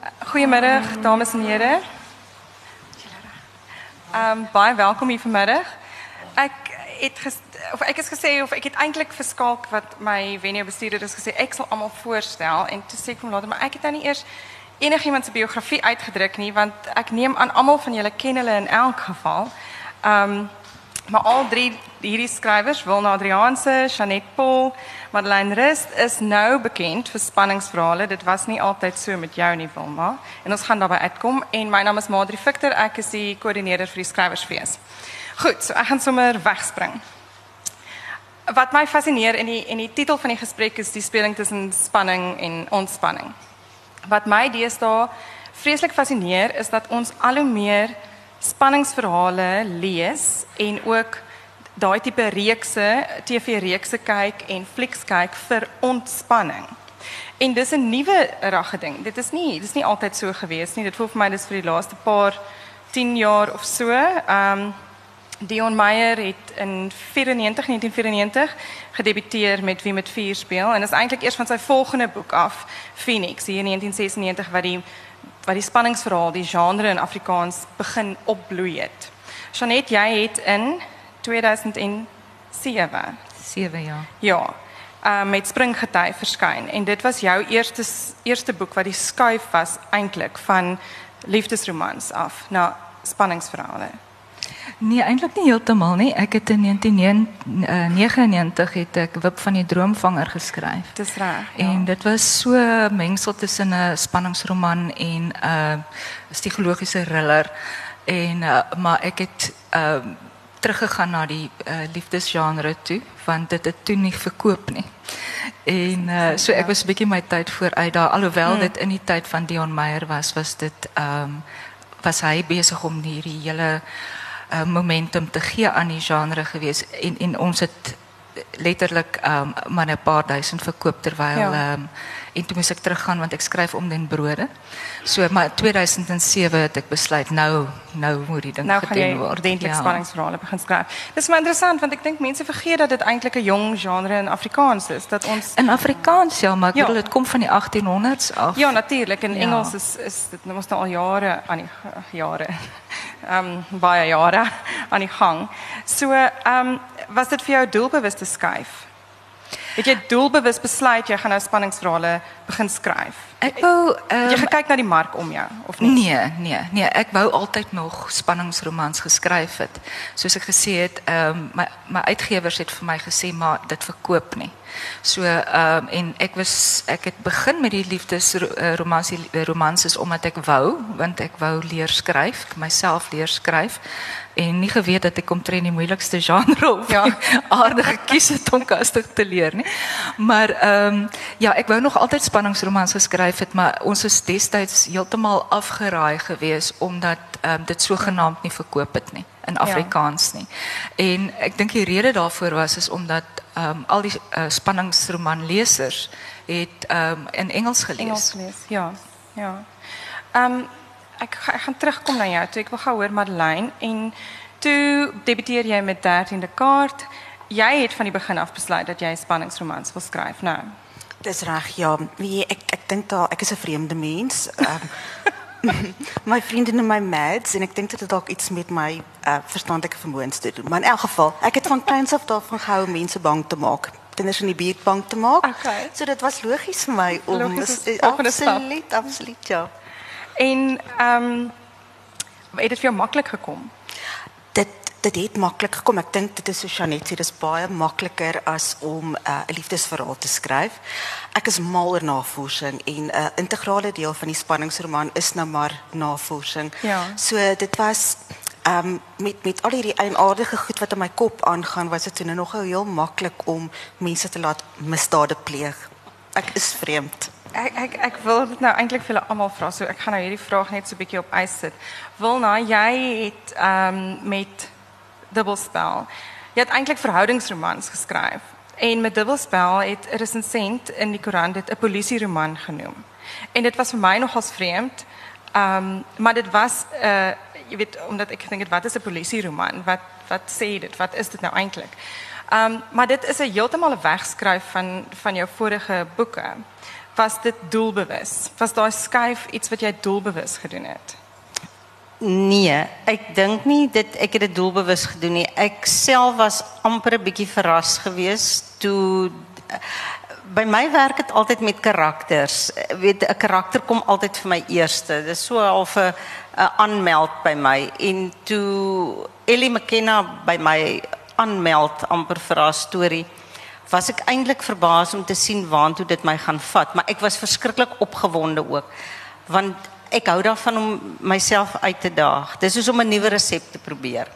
Goedemiddag, dames en heren. Um, baie welkom hier vanmiddag. Ek het ges, of ek is gesê of ek het eintlik verskalk wat my venue bestuurder is gesê ek sal almal voorstel en toe sê ek later maar ek het nou nie eers enigiemand se biografie uitgedruk nie want ek neem aan almal van julle ken hulle in elk geval. Um maar al drie hierdie skrywers, Wilna Adrianse, Janet Paul, Madeleine Rust is nou bekend vir spanningsverhale. Dit was nie altyd so met jou nie, Wilma. En ons gaan daarby uitkom en my naam is Madri Victor. Ek is die koördineerder vir die skrywersfees. Goed, so ek gaan sommer wegspring. Wat my fascineer in die in die titel van die gesprek is die speling tussen spanning en ontspanning. Wat my deesdae vreeslik fascineer is dat ons al hoe meer spanningsverhale lees en ook daai tipe reekse, TV-reekse kyk en flieks kyk vir ontspanning. En dis 'n nuwe ragge ding. Dit is nie dis nie altyd so gewees nie. Dit voel vir my dis vir die laaste paar 10 jaar of so. Ehm Dion Meyer het in 94 1994 gedebuteer met Wie met vuur speel en is eintlik eers van sy volgende boek af, Phoenix, hier in 1996 wat die wat die spanningsverhaal, die genre in Afrikaans begin opbloei het. Janet, jy het in 2007 7 jaar. Ja. Uh, met Springgety verskyn en dit was jou eerste eerste boek wat die skuif was eintlik van liefdesromans af na spanningsverhale. Nee, eintlik nie heeltemal nie. Ek het in 1999 het ek Wip van die Droomvanger geskryf. Dis reg. Ja. En dit was so mengsel tussen 'n spanningsroman en 'n uh, psigologiese thriller en uh, maar ek het uh, teruggegaan na die uh, liefdesgenre toe want dit het toe nie verkoop nie. En uh, so ek was 'n bietjie my tyd vooruit daar alhoewel hmm. dit in die tyd van Dion Meyer was, was dit ehm um, was hy besig om hierdie hele uh, momentum te gee aan die genre gewees en en ons het letterlik um, maar 'n paar duisend verkoop terwyl ja. um, en toe moes ek teruggaan want ek skryf om den brode. So maar 2007 het ek besluit nou nou moet die ding nou gedoen word. Ordentlik ja. spanningsverhale begin skryf. Dis maar interessant want ek dink mense vergeet dat dit eintlik 'n jong genre in Afrikaans is dat ons in Afrikaans ja, maar ek ja. bedoel dit kom van die 1800s af. Ja, natuurlik. In ja. Engels is is dit nou mos nou al jare aan die jare. Ehm um, baie jare aan die gang. So ehm um, was dit vir jou doelbewus te skuif? Het jy doelbewus besluit jy gaan nou spanningsverhale begin skryf? Ek wou um, jy gekyk na die mark om jou of nie? Nee, nee, nee, ek wou altyd nog spanningsromans geskryf het. Soos ek gesê het, ehm um, my my uitgewers het vir my gesê maar dit verkoop nie. So ehm um, en ek was ek het begin met die liefdesromansie romanses omdat ek wou, want ek wou leer skryf, myself leer skryf en nie geweet dat ek omtrent die moeilikste genre of ja. aardige kies het om kastig te leer nie. Maar ehm um, ja, ek wou nog altyd spanningsromans geskryf het, maar ons is destyds heeltemal afgeraai gewees omdat ehm um, dit sogenaamd nie verkoop het nie in. Afrikaans nie. En ek dink die rede daarvoor was is omdat ehm um, al die uh, spanningsromanlesers het ehm um, in Engels gelees. Engels. Ja. Ja. Ehm um, ek, ek gaan terugkom na jou. Toe ek wil gou hoor Madeleine en toe debuteer jy met 13de kaart. Jy het van die begin af besluit dat jy spanningsromans wil skryf, nou. Dis reg, ja. Wie ek ek dink daar ek is 'n vreemde mens. Um, my vriende noem my mad en ek dink dit het dalk iets met my uh, verstandelike vermoëns te doen. Maar in elk geval, ek het van kleins af daarvan gehou mense bang te maak kinders in die buurt bang te maak. Okay. So dit was logies vir my om absoluut absoluut ja. En ehm um, het dit vir jou maklik gekom? Dit dit het maklik gekom. Ek dink dit is so Janet sê dis baie makliker as om uh, 'n uh, liefdesverhaal te skryf. Ek is mal oor navorsing en 'n uh, integrale deel van die spanningsroman is nou maar navorsing. Ja. So dit was ehm um, met met al hierdie eienaardige goed wat in my kop aangaan, was dit nou nog heel maklik om mense te laat misdade pleeg. Ek is vreemd. Ek ek ek wil dit nou eintlik vir julle almal vra. So ek gaan nou hierdie vraag net so 'n bietjie op ys sit. Wilna, jy het ehm um, met Dubbelspel. Jy het eintlik verhoudingsromans geskryf. En met Dubbelspel het 'n resensent in die koerant dit 'n polisieroman genoem. En dit was vir my nogals vreemd. Ehm maar dit was 'n eh, jy weet omdat ek dink wat is 'n polisieroman? Wat wat sê dit? Wat is dit nou eintlik? Ehm maar dit is 'n heeltemal 'n wegskryf van van jou vorige boeke was dit doelbewus? Was daai skuif iets wat jy doelbewus gedoen het? Nee, ek dink nie dit ek het dit doelbewus gedoen nie. Ek self was amper 'n bietjie verras geweest toe by my werk het altyd met karakters. Weet 'n karakter kom altyd vir my eerste. Dis so half 'n 'n aanmeld by my en toe Ellie McKenna by my aanmeld amper vir haar storie was ek eintlik verbaas om te sien waantoe dit my gaan vat, maar ek was verskriklik opgewonde ook want ek hou daarvan om myself uit te daag. Dis soos om 'n nuwe resep te probeer.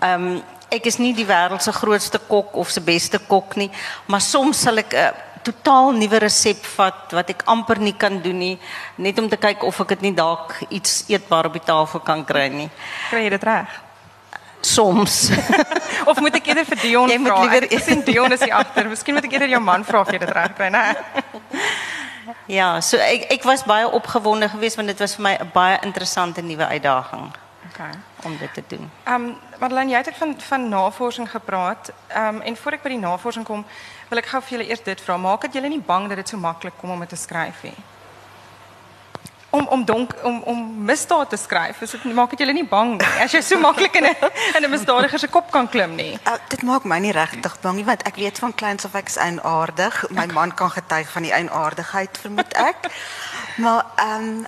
Ehm um, ek is nie die wêreld se grootste kok of se beste kok nie, maar soms sal ek 'n totaal nuwe resep vat wat ek amper nie kan doen nie, net om te kyk of ek dit nie dalk iets eetbaar op die tafel kan kry nie. Kry jy dit reg? Soms. of moet ek eerder vir Dion Jy moet vra? liewer- Ek sien Dion is hier agter. Miskien moet ek eerder jou man vra of jy dit reg kry, né? ja, so ek ek was baie opgewonde geweest want dit was vir my 'n baie interessante nuwe uitdaging Okay. om dit te doen. Ehm um, Madeleine, jy het ook van van navorsing gepraat. Ehm um, en voor ek by die navorsing kom, wil ek gou vir julle eers dit vra. Maak dit julle nie bang dat dit so maklik kom om dit te skryf nie? Om om donk om om misdaad te skryf, is dit maak dit julle nie bang nie. As jy so maklik in 'n in 'n misdadiger se kop kan klim nie. Uh, dit maak my nie regtig bang nie want ek weet van kleins af ek is eienaardig. My man kan getuig van die eienaardigheid vermoed ek. maar ehm um,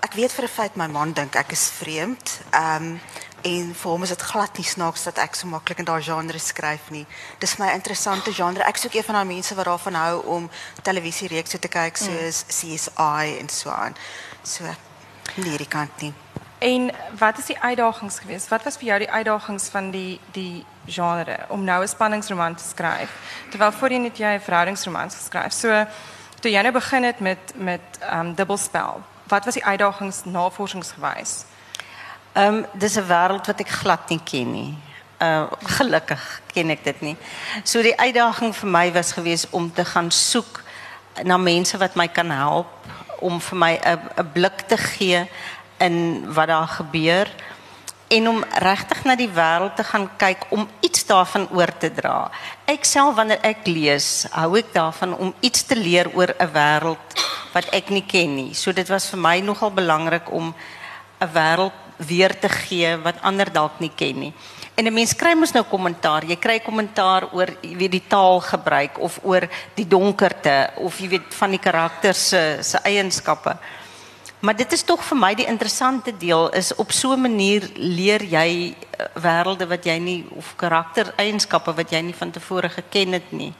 ek weet vir 'n feit my man dink ek is vreemd. Ehm um, en vir hom is dit glad nie snaaks dat ek so maklik in daai genre skryf nie. Dis my interessante genre. Ek soek een van daai mense wat daarvan hou om televisiereekse te kyk soos CSI en so aan. So nee, die kant nie. En wat is die uitdagings geweest? Wat was vir jou die uitdagings van die die genre om nou 'n spanningsroman te skryf? Terwyl voorheen het jy 'n verhoudingsroman geskryf. So toe jy nou begin het met met ehm um, dubbelspel. Wat was die uitdagings navorsingsgewys? Ehm um, dis 'n wêreld wat ek glad nie ken nie. Uh gelukkig ken ek dit nie. So die uitdaging vir my was gewees om te gaan soek na mense wat my kan help om vir my 'n 'n blik te gee in wat daar gebeur en om regtig na die wêreld te gaan kyk om iets daarvan oor te dra. Ek self wanneer ek lees, hou ek daarvan om iets te leer oor 'n wêreld wat ek nie ken nie. So dit was vir my nogal belangrik om 'n wêreld weer te gee wat ander dalk nie ken nie. En 'n mens kry mos nou kommentaar. Jy kry kommentaar oor weet die taalgebruik of oor die donkerte of jy weet van die karakters se se eienskappe. Maar dit is tog vir my die interessante deel is op so 'n manier leer jy eh, wêrelde wat jy nie of karaktereienskappe wat jy nie van tevore geken het nie.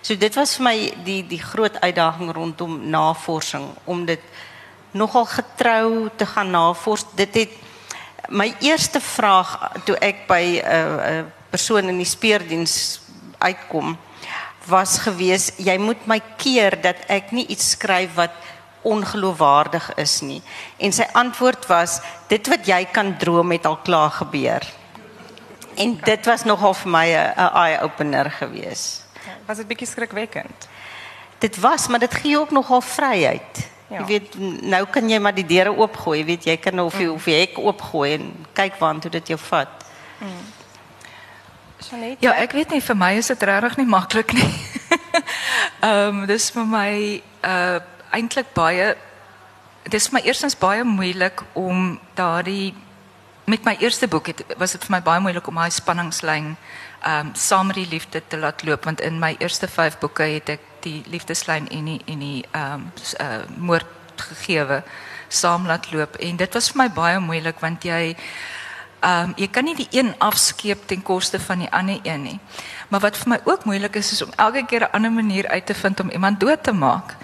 So dit was vir my die die groot uitdaging rondom navorsing om dit nogal getrou te gaan navors. Dit het my eerste vraag toe ek by 'n uh, uh, persoon in die speurdiens uitkom was gewees jy moet my keer dat ek nie iets skryf wat ongeloofwaardig is nie. En sy antwoord was dit wat jy kan droom het al klaar gebeur. En dit was nogal vir my 'n eye opener gewees. Was dit bietjie skrikwekkend? Dit was, maar dit gee ook nogal vryheid. Ja. Jy weet nou kan jy maar die deure oopgooi, jy weet jy kan of jy of jy hek oopgooi en kyk waantoe dit jou vat. Janet, Ja, ek weet nie vir my is dit regtig nie maklik nie. Ehm um, dis vir my uh eintlik baie dis vir my eerstens baie moeilik om daardie met my eerste boek het was dit vir my baie moeilik om daai spanningslyn ehm um, saam met die liefde te laat loop want in my eerste 5 boeke het ek die liefdeslyn en die en die um, uh, moord gegeewe saam laat loop en dit was vir my baie moeilik want jy Ehm um, jy kan nie die een afskeep ten koste van die ander een nie. Maar wat vir my ook moeilik is is om elke keer 'n ander manier uit te vind om iemand dood te maak.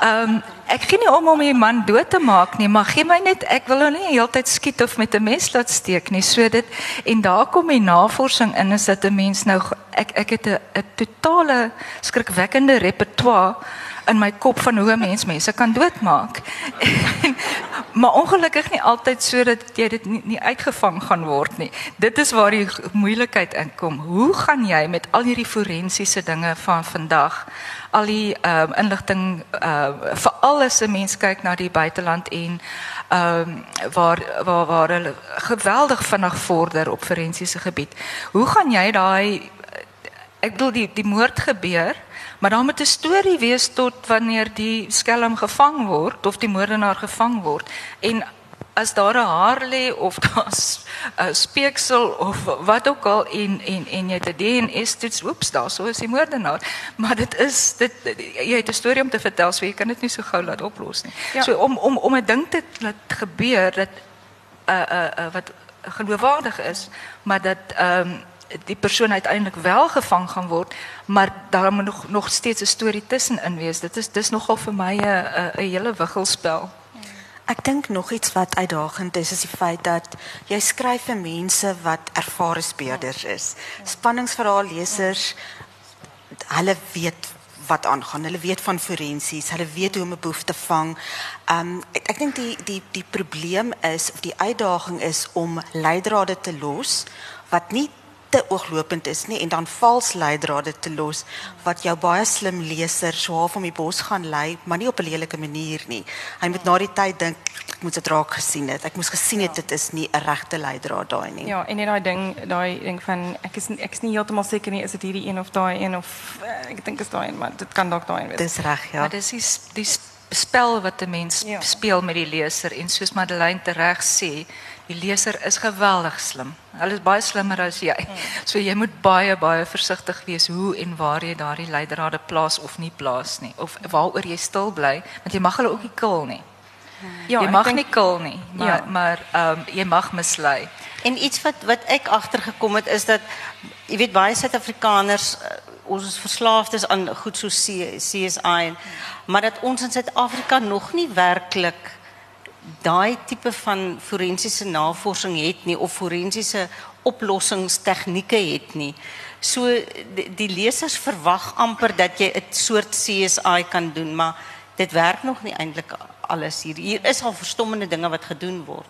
Ehm um, ek gee nie om om iemand dood te maak nie, maar gee my net ek wil hom nie heeltyd skiet of met 'n mes laat steek nie. So dit en daar kom die navorsing in is dat 'n mens nou ek ek het 'n totale skrikwekkende repertoire in my kop van hoe 'n mens mense kan doodmaak. maar ongelukkig nie altyd sodat jy dit nie, nie uitgevang gaan word nie. Dit is waar die moeilikheid inkom. Hoe gaan jy met al hierdie forensiese dinge van vandag, al die ehm um, inligting uh vir alles 'n mens kyk na die buiteland en ehm um, waar waar waar hulle geweldig vinnig vorder op forensiese gebied. Hoe gaan jy daai ek bedoel die die moord gebeur, Maar dan moet 'n storie wees tot wanneer die skelm gevang word of die moordenaar gevang word. En as daar 'n haar lê of daar's 'n speeksel of wat ook al en en en jy het 'n DNA toets, oeps, daar sou is die moordenaar. Maar dit is dit jy het 'n storie om te vertel, so jy kan dit nie so gou laat oplos nie. Ja. So om om om 'n ding te laat gebeur dat 'n uh, 'n uh, uh, wat geloofwaardig is, maar dat ehm um, die persoon uiteindelik wel gevang gaan word, maar daar moet nog nog steeds 'n storie tussenin wees. Dit is dis nogal vir my 'n 'n hele wiggelspel. Ek dink nog iets wat uitdagend is is die feit dat jy skryf vir mense wat ervare speurders is. Spanningsverhaal lesers hulle weet wat aangaan. Hulle weet van forensies, hulle weet hoe om 'n boef te vang. Um ek, ek dink die die die probleem is of die uitdaging is om leidrade te los wat nie te ooglopend is nie en dan vals leidrade te los wat jou baie slim leser so half om die bos gaan lei, maar nie op 'n lelike manier nie. Hy moet na die tyd dink ek moet dit raak gesien het. Ek moes gesien het ja. dit is nie 'n regte leidraad daai nie. Ja, en net daai ding, daai ding van ek is ek is nie heeltemal seker nie is dit hierdie een of daai een of uh, ek dink is daai een, maar dit kan dalk daai een wees. Dis reg, ja. Maar dis die, die spel wat 'n mens ja. speel met die leser en soos Madeleine tereg sê, die leser is geweldig slim. Hulle is baie slimmer as jy. Hmm. So jy moet baie baie versigtig wees hoe en waar jy daardie leidrade plaas of nie plaas nie of waaroor jy stil bly, want jy mag hulle ook nie kill nie. Ja, jy mag denk, nie kill nie, maar ja. maar ehm um, jy mag mislei. En iets wat wat ek agtergekom het is dat jy weet baie Suid-Afrikaners uh, ons is verslaafdes aan goed so CSI maar dat ons in Suid-Afrika nog nie werklik daai tipe van forensiese navorsing het nie of forensiese oplossingstegnieke het nie. So die, die lesers verwag amper dat jy 'n soort CSI kan doen, maar dit werk nog nie eintlik alles hier. Hier is al verstommende dinge wat gedoen word.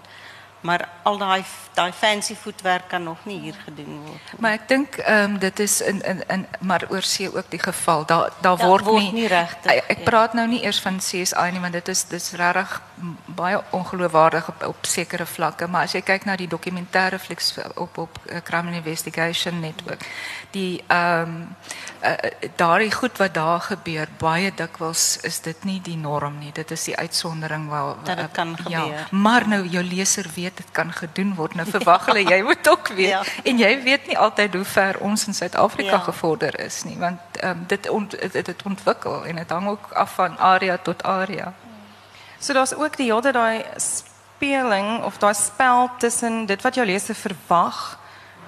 Maar al daai daai fancy voetwerk kan nog nie hier gedoen word. Maar ek dink ehm um, dit is in in in maar oorsee ook die geval. Daar daar word, word nie, nie regtig. Ek, ek ja. praat nou nie eers van CSI nie, maar dit is dis regtig baie ongeloofwaardig op op sekere vlakke, maar as jy kyk na die dokumentêre flieks op op uh, Crime Investigation Network, die ehm um, uh, daardie goed wat daar gebeur, baie dikwels is dit nie die norm nie. Dit is die uitsondering waar dat dit kan gebeur. Ja, maar nou jou leser weet dit kan gedoen word. Nou verwag hulle jy moet ook weet. Ja. En jy weet nie altyd hoe ver ons in Suid-Afrika ja. gevorder is nie, want um, dit ont, dit het ontwikkel en dit hang ook af van area tot area. So daar's ook die hele daai speling of daai spel tussen dit wat jou leser verwag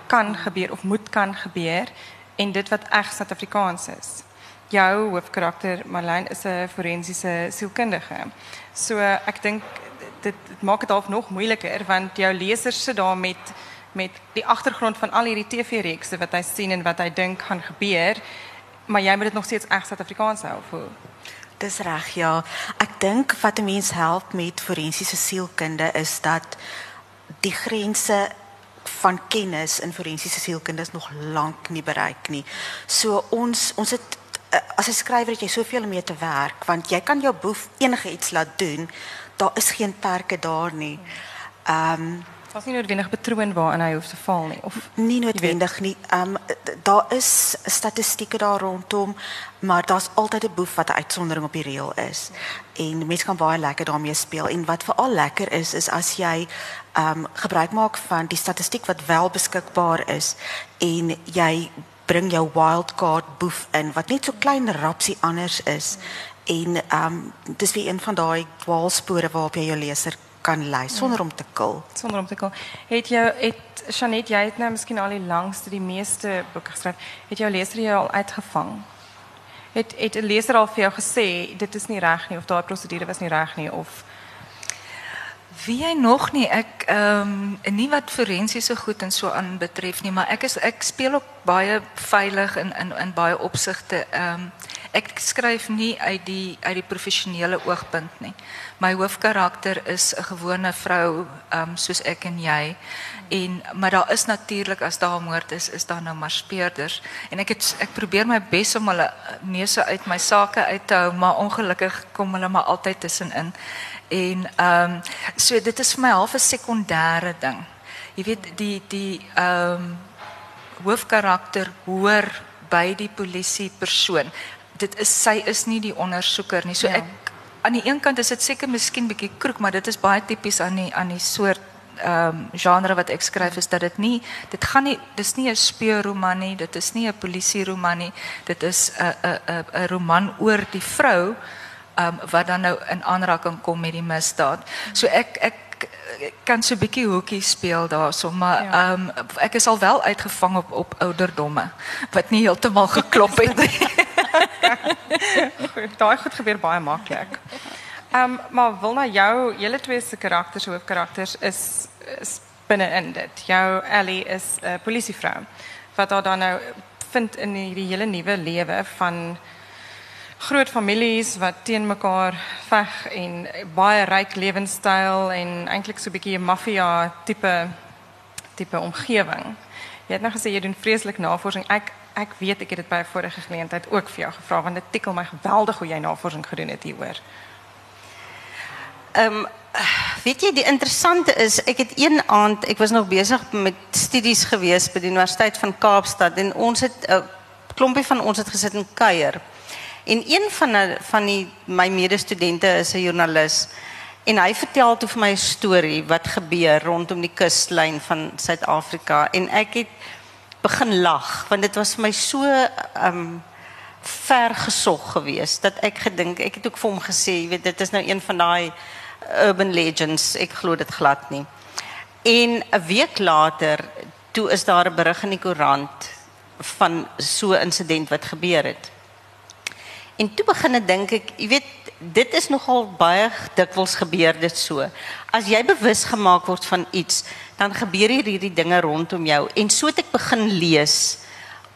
kan gebeur of moet kan gebeur en dit wat reg Suid-Afrikaans is. Jou hoofkarakter Marlene is 'n forensiese sielkundige. So ek dink dit, dit maak dit half nog moeiliker want jou lesers sit daar met met die agtergrond van al hierdie TV-reekse wat hy sien en wat hy dink gaan gebeur, maar jy moet dit nog steeds reg Suid-Afrikaans hou vir Dis reg, ja. Ek dink wat 'n mens help met forensiese sielkunde is dat die grense van kennis in forensiese sielkunde is nog lank nie bereik nie. So ons ons het eh, as 'n skrywer het jy soveel mee te werk want jy kan jou boef enige iets laat doen. Daar is geen perke daar nie. Ehm um, was nie noodwendig betroon waaraan hy hoef te val nie of nie noodwendig nie. Ehm um, daar is statistieke daar rondom, maar daar's altyd 'n boef wat 'n uitsondering op die reël is. En mense kan baie lekker daarmee speel en wat veral lekker is is as jy ehm um, gebruik maak van die statistiek wat wel beskikbaar is en jy bring jou wildcard boef in wat net so klein rapsie anders is. En ehm um, dis weer een van daai dwaalspore waarop jy jou leser kan lei sonder om te kil. Sonder om te kil. Het jou het Janet, jy het nou miskien al die langste, die meeste boeke geskryf. Het jou leser jou al uitgevang? Het het 'n leser al vir jou gesê dit is nie reg nie of daai prosedure was nie reg nie of Wie jy nog nie ek ehm um, nie wat forensiese goed en so aan betref nie, maar ek is ek speel ook baie veilig in in in baie opsigte. Ehm um, ek skryf nie uit die uit die professionele oogpunt nie. My hoofkarakter is 'n gewone vrou, ehm um, soos ek en jy. En maar daar is natuurlik as daar 'n moord is, is daar nou maar speurders. En ek het ek probeer my bes om hulle neuse uit my sake uit te hou, maar ongelukkig kom hulle maar altyd tussenin. En ehm um, so dit is vir my half 'n sekondêre ding. Jy weet die die ehm um, hoofkarakter hoor by die polisie persoon dit is sy is nie die ondersoeker nie. So Ja. ek aan die een kant is dit seker miskien bietjie kroek, maar dit is baie tipies aan die aan die soort ehm genre wat ek skryf is dat dit nie dit gaan nie dis nie 'n speurroman nie, dit is nie 'n polisieroman nie. Dit is 'n 'n 'n 'n roman oor die vrou ehm wat dan nou in aanraking kom met die misdaad. So ek ek kan so 'n bietjie hoekie speel daarso, maar Ja. ehm ek is al wel uitgevang op op ouderdomme wat nie heeltemal geklop het nie. Goed, Daai goed gebeur baie maklik. Ehm um, maar wil na jou julle twee se karakters, hoofkarakters is is binne-in dit. Jou Ellie is 'n polisievrou wat haar dan nou vind in hierdie hele nuwe lewe van groot families wat teen mekaar veg en baie ryk lewenstyl en eintlik so 'n bietjie 'n maffia tipe tipe omgewing. Jy het nou gesê jy doen vreeslik navorsing. Ek ek weet ek het dit by 'n vorige geleentheid ook vir jou gevra want dit tikkel my geweldig hoe jy navorsing gedoen het hieroor. Ehm weet jy die interessante is ek het een aand ek was nog besig met studies gewees by die Universiteit van Kaapstad en ons het 'n uh, klompie van ons het gesit en kuier. En een van die, van die my medestudente is 'n joernalis en hy vertel toe vir my 'n storie wat gebeur rondom die kuslyn van Suid-Afrika. En ek het begin lag want dit was vir my so um, ver gesog geweest dat ek gedink ek het ook vir hom gesê jy weet dit is nou een van daai urban legends ek glo dit glad nie. En 'n week later toe is daar 'n berig in die koerant van so 'n insident wat gebeur het en toe begin ek dink ek jy weet dit is nogal baie dikwels gebeur dit so as jy bewus gemaak word van iets dan gebeur hier hierdie dinge rondom jou en so het ek begin lees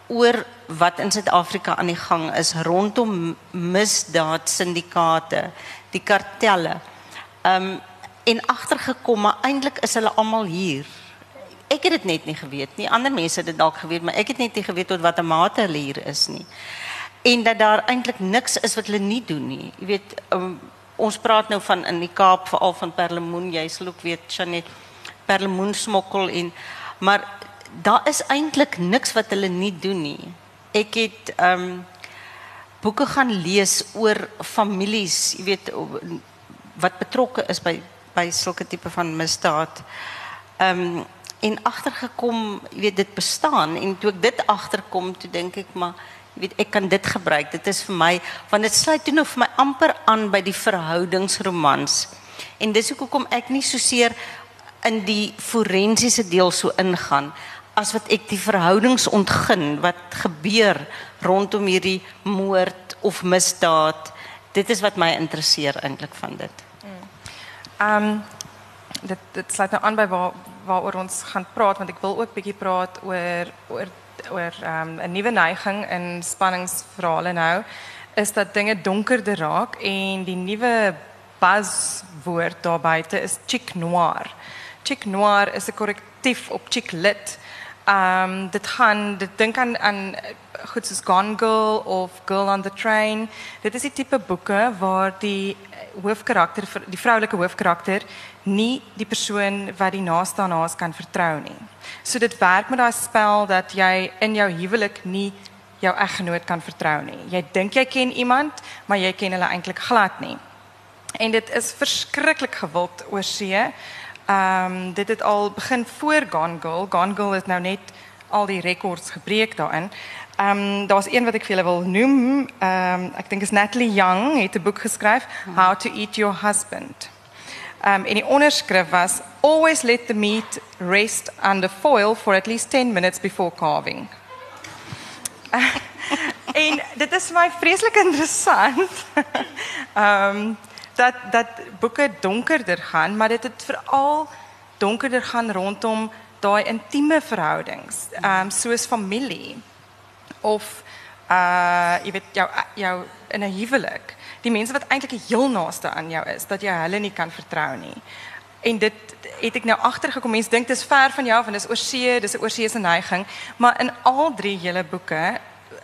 oor wat in Suid-Afrika aan die gang is rondom misdaad syndikaate, die kartelle. Um en agtergekom maar eintlik is hulle almal hier. Ek het dit net nie geweet nie. Ander mense het dit dalk geweet, maar ek het net nie geweet tot watter mate hulle hier is nie. En dat daar eintlik niks is wat hulle nie doen nie. Jy weet, um, ons praat nou van in die Kaap veral van perlemoen, jy sal ook weet Janet, perlemoen smokkel en maar daar is eintlik niks wat hulle nie doen nie. Ek het ehm um, boeke gaan lees oor families, jy weet wat betrokke is by by sulke tipe van misdaad. Ehm um, en agtergekom, jy weet dit bestaan en toe ek dit agterkom, toe dink ek maar weet ek kan dit gebruik. Dit is vir my want dit sluit toe nou vir my amper aan by die verhoudingsromans. En dis hoekom ek nie so seer in die forensiese deel so ingaan as wat ek die verhoudings ontgin wat gebeur rondom hierdie moord of misdaad. Dit is wat my interesseer eintlik van dit. Ehm um, dit dit sluit nou aan by waar waaroor ons gaan praat want ek wil ook bietjie praat oor oor oor ehm um, 'n neiging in spanningsverhale nou is dat dinge donkerder raak en die nuwe buzzwoord daar is chic noir. Chic noir is 'n korrektief op chic lit. Um, dit gaan dit dink aan aan goed soos Gone Girl of Girl on the Train. Dit is die tipe boeke waar die hoofkarakter die vroulike hoofkarakter nie die persoon wat die naaste aan haar kan vertrou nie. So dit werk met daai spel dat jy in jou huwelik nie jou eggenoot kan vertrou nie. Jy dink jy ken iemand, maar jy ken hulle eintlik glad nie. En dit is verskriklik gewild oor see. Ehm um, dit het al begin voor Gone Girl. Gone Girl het nou net al die rekords gebreek daarin. Ehm um, daar's een wat ek vir julle wil noem. Ehm um, ek dink is Natalie Young het 'n boek geskryf How to Eat Your Husband. Um, en die onderskrif was Always let the meat rest under foil for at least 10 minutes before carving. en dit is my vreeslik interessant. Ehm um, dat dat boeke donkerder gaan, maar dit het veral donkerder gaan rondom daai intieme verhoudings, ehm um, soos familie of uh jy weet jou jou in 'n huwelik. Die mense wat eintlik die heel naaste aan jou is, dat jy hulle nie kan vertrou nie. En dit het ek nou agtergekom. Mense dink dit is ver van jou, want dis oor see, dis 'n oorseese neiging, maar in al drie julle boeke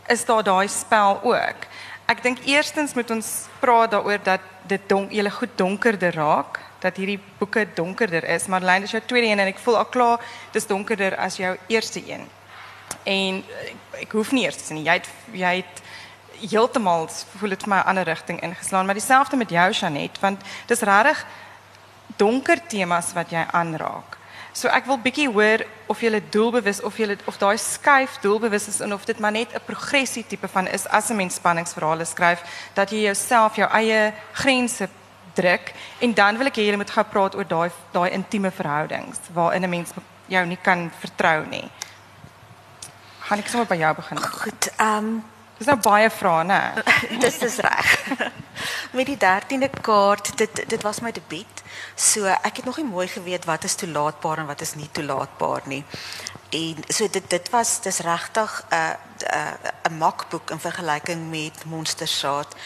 is daar daai spel ook. Ek dink eerstens moet ons praat daaroor dat dit donk, julle goed donkerder raak, dat hierdie boeke donkerder is, maar Lynn is jou tweede een en ek voel al klaar dis donkerder as jou eerste een. En ek, ek hoef nie eers te nie, jy het jy het heeltemal voel dit vir my 'n ander rigting ingeslaan, maar dieselfde met jou Janet, want dis regtig donker temas wat jy aanraak. So ek wil bietjie hoor of jy doelbewus of jy of daai skuif doelbewus is en of dit maar net 'n progressie tipe van is as 'n mens spanningsverhale skryf dat jy jouself jou eie grense druk en dan wil ek hê jy moet gou praat oor daai daai intieme verhoudings waarin 'n mens jou nie kan vertrou nie. Gaan ek sommer by jou begin? Goed, ehm um, Dis nou baie vrae, né? dis is reg. Met die 13de kaart, dit dit was my debuut. So ek het nog nie mooi geweet wat is toelaatbaar en wat is nie toelaatbaar nie. En so dit dit was dis regtig 'n uh, 'n uh, 'n makboek in vergelyking met Monstersaad.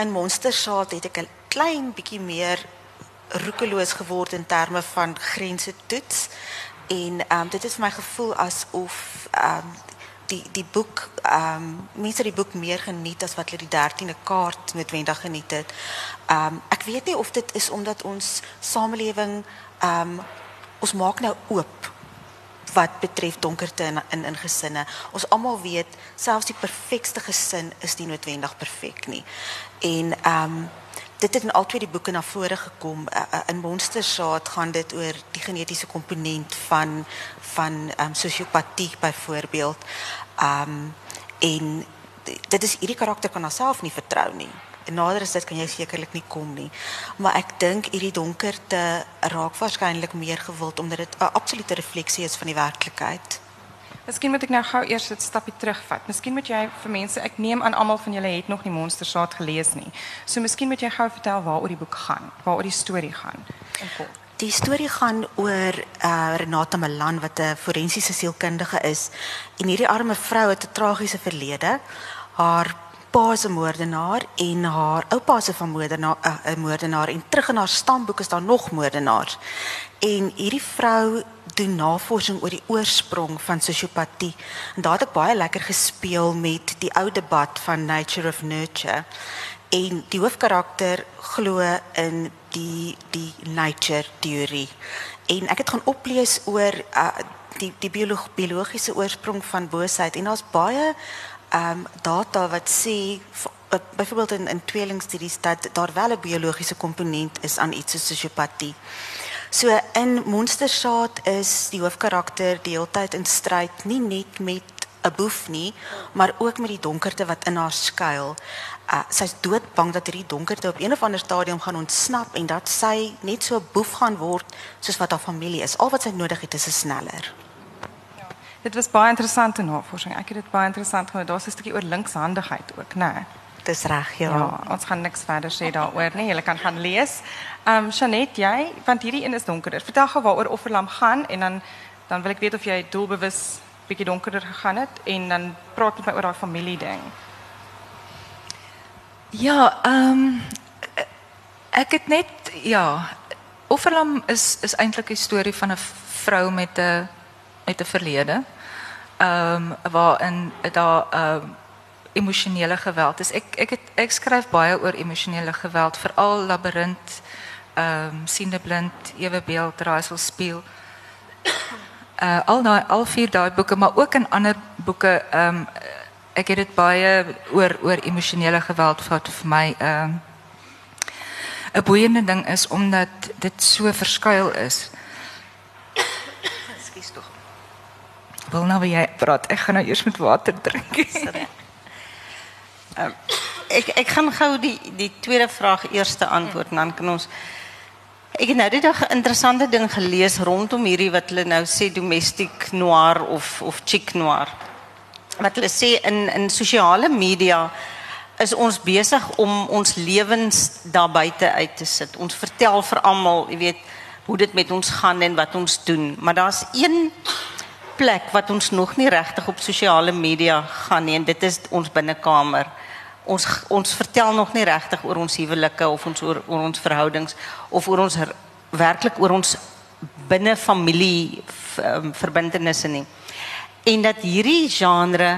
In Monstersaad het ek 'n klein bietjie meer roekeloos geword in terme van grense toets. En um, dit het vir my gevoel asof um, die die boek ehm um, mense die boek meer geniet as wat hulle die 13de kaart noodwendig geniet het. Ehm um, ek weet nie of dit is omdat ons samelewing ehm um, ons maak nou oop wat betref donkerte in in, in gesinne. Ons almal weet selfs die perfekste gesin is nie noodwendig perfek nie. En ehm um, dit het in albei die boeke na vore gekom. Uh, in Monstersaad gaan dit oor die genetiese komponent van van ehm um, sosiopatie byvoorbeeld. Ehm um, en dit is hierdie karakter kan haarself nie vertrou nie. En nader as dit kan jy sekerlik nie kom nie. Maar ek dink hierdie donkerte raak waarskynlik meer gewild omdat dit 'n absolute refleksie is van die werklikheid. Miskien moet ek nou gou eers 'n stapie terugvat. Miskien moet jy vir mense, ek neem aan almal van julle het nog nie Monstersaad gelees nie. So miskien moet jy gou vertel waaroor die boek gaan, waaroor die storie gaan. Die storie gaan oor uh, Renata Malan wat 'n forensiese sielkundige is. En hierdie arme vrou het 'n tragiese verlede. Haar pa se moordenaar en haar oupa se van moordenaar 'n uh, moordenaar en terug in haar stamboek is daar nog moordenaars. En hierdie vrou doen navorsing oor die oorsprong van sosiopatie. En daar het ek baie lekker gespeel met die ou debat van nature of nurture. En die hoofkarakter glo in die die nature teorie. En ek het gaan oplees oor uh, die die biolog, biologiese oorsprong van boosheid en daar's baie um, data wat sê byvoorbeeld in in tweelingstudies dat daar wel 'n biologiese komponent is aan iets soos sosiopatie. So in Monstersaad is die hoofkarakter die hele tyd in stryd nie net met 'n boef nie, maar ook met die donkerte wat in haar skuil. Uh, sy's doodbang dat hierdie donkerte op een of ander stadium gaan ontsnap en dat sy net so boef gaan word soos wat haar familie is. Al wat sy nodig het is 'n sneller. Dit was baie interessante navorsing. Ek het dit baie interessant gevind. Daar's 'n stukkie oor linkshandigheid ook, né? Nee. Dis reg, ja. ja. Ons gaan niks verder sê daaroor nie. Jy kan gaan lees. Ehm um, Janet, jy, want hierdie een is donkerder. Vertel gou waaroor Offerlam gaan en dan dan wil ek weet of jy doelbewus bietjie donkerder gegaan het en dan praat met my oor daai familie ding. Ja, ehm um, ek het net ja, Offerlam is is eintlik 'n storie van 'n vrou met 'n met 'n verlede ehm um, waarin daar ehm um, emosionele geweld is. Ek ek het ek skryf baie oor emosionele geweld, veral labirint, ehm um, siende blind, ewe beeld, raaisel speel. Uh al daai al vier daai boeke, maar ook in ander boeke ehm um, ek het dit baie oor oor emosionele geweld wat vir my ehm um, 'n boeiende ding is omdat dit so verskuil is. Ekskuus tog. Wil nou jy praat? Ek gaan nou eers met water drink. um, ek ek gaan gou die die tweede vraag eers antwoord en dan kan ons Ek het nou die dag 'n interessante ding gelees rondom hierdie wat hulle nou sê domestic noir of of chic noir. Wat hulle sê in in sosiale media is ons besig om ons lewens daar buite uit te sit. Ons vertel vir almal, jy weet, hoe dit met ons gaan en wat ons doen, maar daar's een plek wat ons nog nie regtig op sosiale media gaan nie en dit is ons binnekamer. Ons ons vertel nog nie regtig oor ons huwelike of ons oor, oor ons verhoudings of oor ons werklik oor ons binne familie um, verbintenisse nie. En dat hierdie genre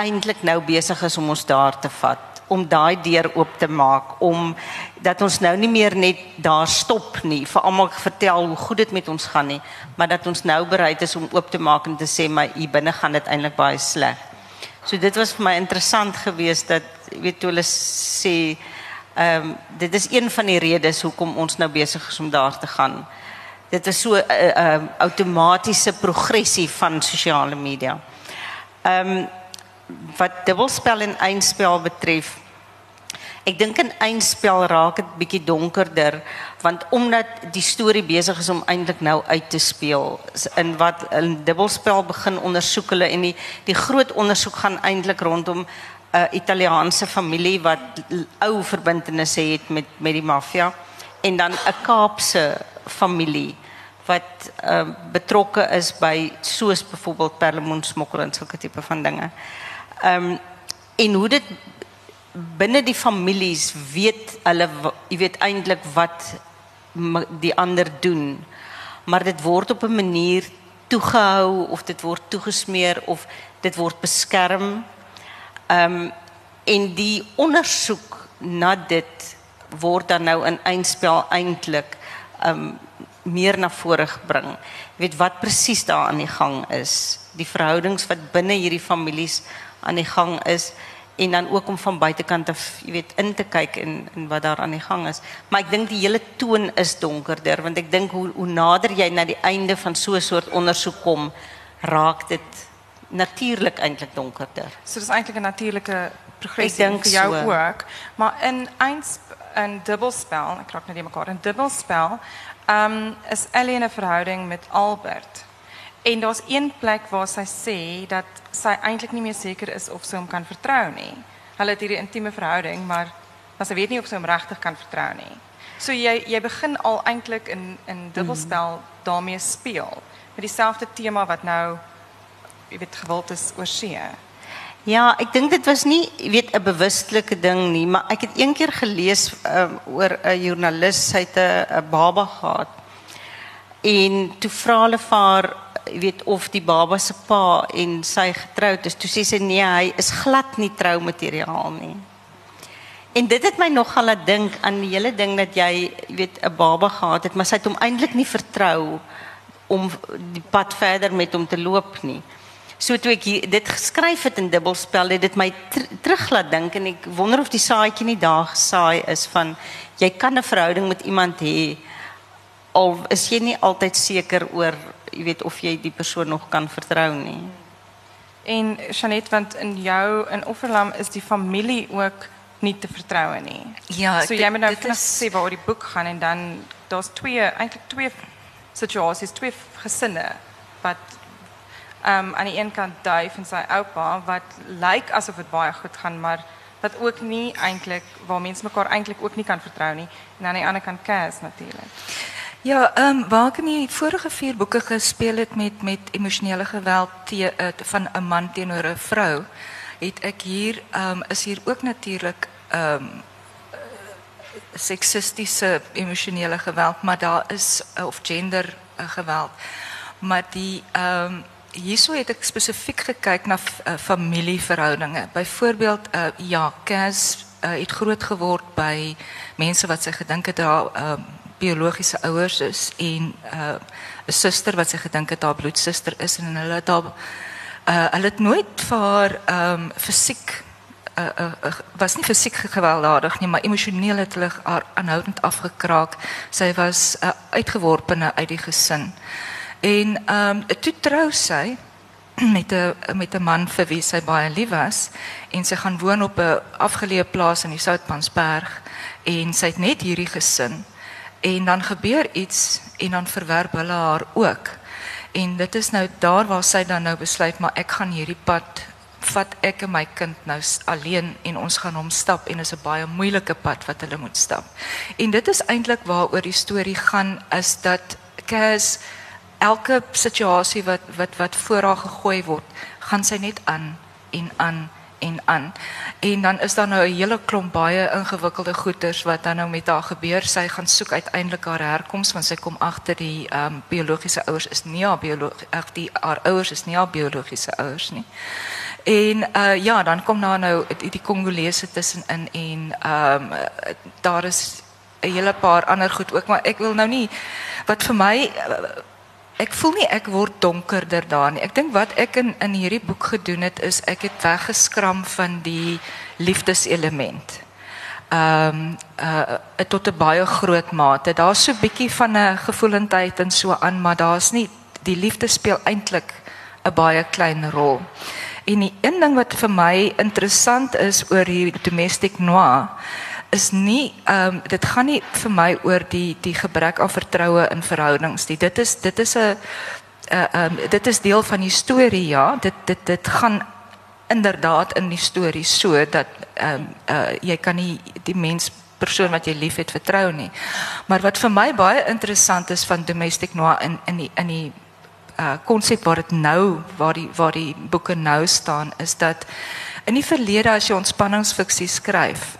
eintlik nou besig is om ons daar te vat om daai deur oop te maak om dat ons nou nie meer net daar stop nie vir almal vertel hoe goed dit met ons gaan nie maar dat ons nou bereid is om oop te maak en te sê maar hier binne gaan dit eintlik baie sleg. So dit was vir my interessant geweest dat weet hoe hulle sê ehm um, dit is een van die redes hoekom ons nou besig is om daar te gaan. Dit is so 'n uh, uh, um, outomatiese progressie van sosiale media. Ehm um, wat dubbelspel en eindspel betref, ek dink in eindspel raak dit bietjie donkerder want omdat die storie besig is om eintlik nou uit te speel in wat 'n dubbelspel begin ondersoek hulle en die die groot ondersoek gaan eintlik rondom 'n Italiaanse familie wat ou verbintenisse het met met die maffia en dan 'n Kaapse familie wat uh, betrokke is by soos byvoorbeeld perlemoensmokkel en sulke tipe van dinge. Ehm um, en hoe dit binne die families weet hulle jy weet eintlik wat die ander doen. Maar dit word op 'n manier toegehou of dit word toegesmeer of dit word beskerm Ehm um, en die ondersoek na dit word dan nou in eindspel eintlik ehm um, meer na vore gebring. Jy weet wat presies daar aan die gang is, die verhoudings wat binne hierdie families aan die gang is en dan ook om van buitekant af, jy weet, in te kyk in in wat daar aan die gang is. Maar ek dink die hele toon is donkerder want ek dink hoe hoe nader jy na die einde van so 'n soort ondersoek kom, raak dit natuurlik eintlik donkerder. So dis eintlik 'n natuurlike progressie vir jou so. ook, maar in eens in dubbelspel, ek raak net die mekaar in dubbelspel, ehm um, is Ellie in 'n verhouding met Albert. En daar's een plek waar sy sê dat sy eintlik nie meer seker is of sy hom kan vertrou nie. Hulle het hierdie intieme verhouding, maar maar sy weet nie of sy hom regtig kan vertrou nie. So jy jy begin al eintlik in in dubbelspel daarmee speel met dieselfde tema wat nou jy weet gewild is oor see. Ja, ek dink dit was nie, jy weet 'n bewustelike ding nie, maar ek het een keer gelees um, oor 'n joernalis, sy het 'n baba gehad. En toe vra hulle vir weet of die baba se pa en sy getroud is. Toe sê sy nee, hy is glad nie troumateriaal nie. En dit het my nogal laat dink aan die hele ding dat jy, weet 'n baba gehad het, maar sy het hom eintlik nie vertrou om die pad verder met hom te loop nie. So toe ek hier, dit geskryf het in dubbelspel het dit my ter, terug laat dink en ek wonder of die saadjie nie daar gesaai is van jy kan 'n verhouding met iemand hê al is jy nie altyd seker oor jy weet of jy die persoon nog kan vertrou nie. En Janet want in jou in Offerlam is die familie ook nie te vertrou nie. Ja, so jy moet nou net sê waar die boek gaan en dan daar's twee eintlik twee situasies, twee gesinne wat um, aan die een kant duif en sy oupa wat lyk asof dit baie goed gaan, maar wat ook nie eintlik waar mense mekaar eintlik ook nie kan vertrou nie en aan die ander kant Cass natuurlik. Ja, ehm um, in die vorige vier boeke gespeel het met met geweld te, uh, van 'n man teenoor 'n vrou, het ek hier ehm is hier ook natuurlik ehm um, geweld, maar daar is uh, of gender geweld. Maar die ehm um, hierso het ek spesifiek gekyk na familieverhoudinge. Byvoorbeeld ja, Cas het groot geword by mense wat sy gedink het haar uh, biologiese ouers is en 'n uh, suster wat sy gedink het haar bloedsuster is en hulle het haar uh, hulle het nooit vir haar um, fisiek uh, uh, uh, was nie fisiek gewelddadig nie, maar emosioneel het hulle haar aanhoudend afgekraak. Sy was uh, uitgeworpe uit die gesin. En ehm um, toe trou sy met 'n met 'n man vir wie sy baie lief was en sy gaan woon op 'n afgeleë plaas in die Soutpansberg en sy het net hierdie gesin en dan gebeur iets en dan verwerp hulle haar ook. En dit is nou daar waar sy dan nou besluit maar ek gaan hierdie pad vat ek en my kind nou alleen en ons gaan hom stap en is 'n baie moeilike pad wat hulle moet stap. En dit is eintlik waaroor die storie gaan is dat Cas elke situasie wat wat wat voor haar gegooi word, gaan sy net aan en aan en aan. En dan is daar nou 'n hele klomp baie ingewikkelde goeters wat dan nou met haar gebeur. Sy gaan soek uiteindelik haar herkoms want sy kom agter die ehm um, is nie haar biologie ag die haar is nie haar biologiese ouers nie. En uh ja, dan kom daar nou die, die Kongolese tussenin en ehm daar is 'n hele paar ander goed ook, maar ek wil nou nie wat my uh, ek voel nie ek word donkerder daar nie. Ek dink wat ek in in hierdie boek gedoen het is ek het weggeskram van die liefdeselement. Ehm um, uh tot 'n baie groot mate. Daar's so 'n bietjie van 'n gevoelendheid en so aan, maar daar's nie die liefde speel eintlik 'n baie klein rol. En die een ding wat vir my interessant is oor die domestic noir is nie ehm um, dit gaan nie vir my oor die die gebrek aan vertroue in verhoudings nie. Dit is dit is 'n uh, ehm um, dit is deel van die storie ja. Dit dit dit gaan inderdaad in die storie so dat ehm um, uh, jy kan nie die mens persoon wat jy liefhet vertrou nie. Maar wat vir my baie interessant is van domestic noir in in die in die uh konsep waar dit nou waar die waar die boeke nou staan is dat in die verlede as jy ontspanningsfiksie skryf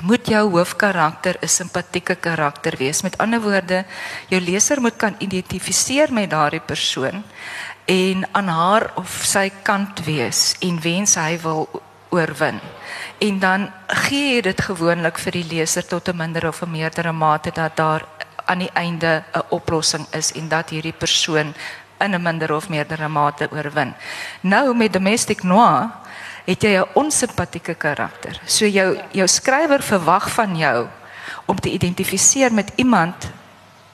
moet jou hoofkarakter 'n simpatieke karakter wees. Met ander woorde, jou leser moet kan identifiseer met daardie persoon en aan haar of sy kant wees en wens hy wil oorwin. En dan gee jy dit gewoonlik vir die leser tot 'n minder of 'n meerdere mate dat daar aan die einde 'n oplossing is en dat hierdie persoon in 'n minder of meerdere mate oorwin. Nou met domestic noir het jy 'n onsimpatieke karakter. So jou jou skrywer verwag van jou om te identifiseer met iemand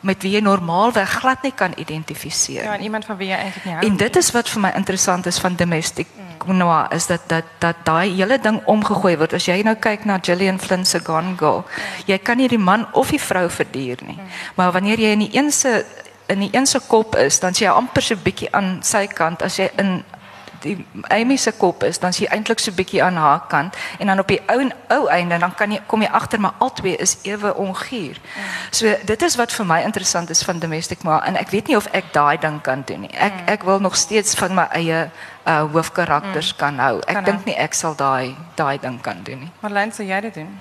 met wie jy normaalweg glad nie kan identifiseer. Ja, iemand van wie jy eintlik nie hou. En dit is wat vir my interessant is van domestic mm. noir is dat dat dat daai hele ding omgegooi word. As jy nou kyk na Gillian Flynn se Gone Girl, mm. jy kan nie die man of die vrou verduur nie. Mm. Maar wanneer jy in die een se in die een se kop is, dan sien jy amper so 'n bietjie aan sy kant as jy in die Amy se kop is, dan is jy eintlik so bietjie aan haar kant en dan op die ou en ou einde dan kan jy kom jy agter maar albei is ewe onguur. Mm. So dit is wat vir my interessant is van domestic maar en ek weet nie of ek daai ding kan doen nie. Ek mm. ek wil nog steeds van my eie uh hoofkarakters mm. kan hou. Ek dink nie ek sal daai daai ding kan doen nie. Marlene, sou jy dit doen?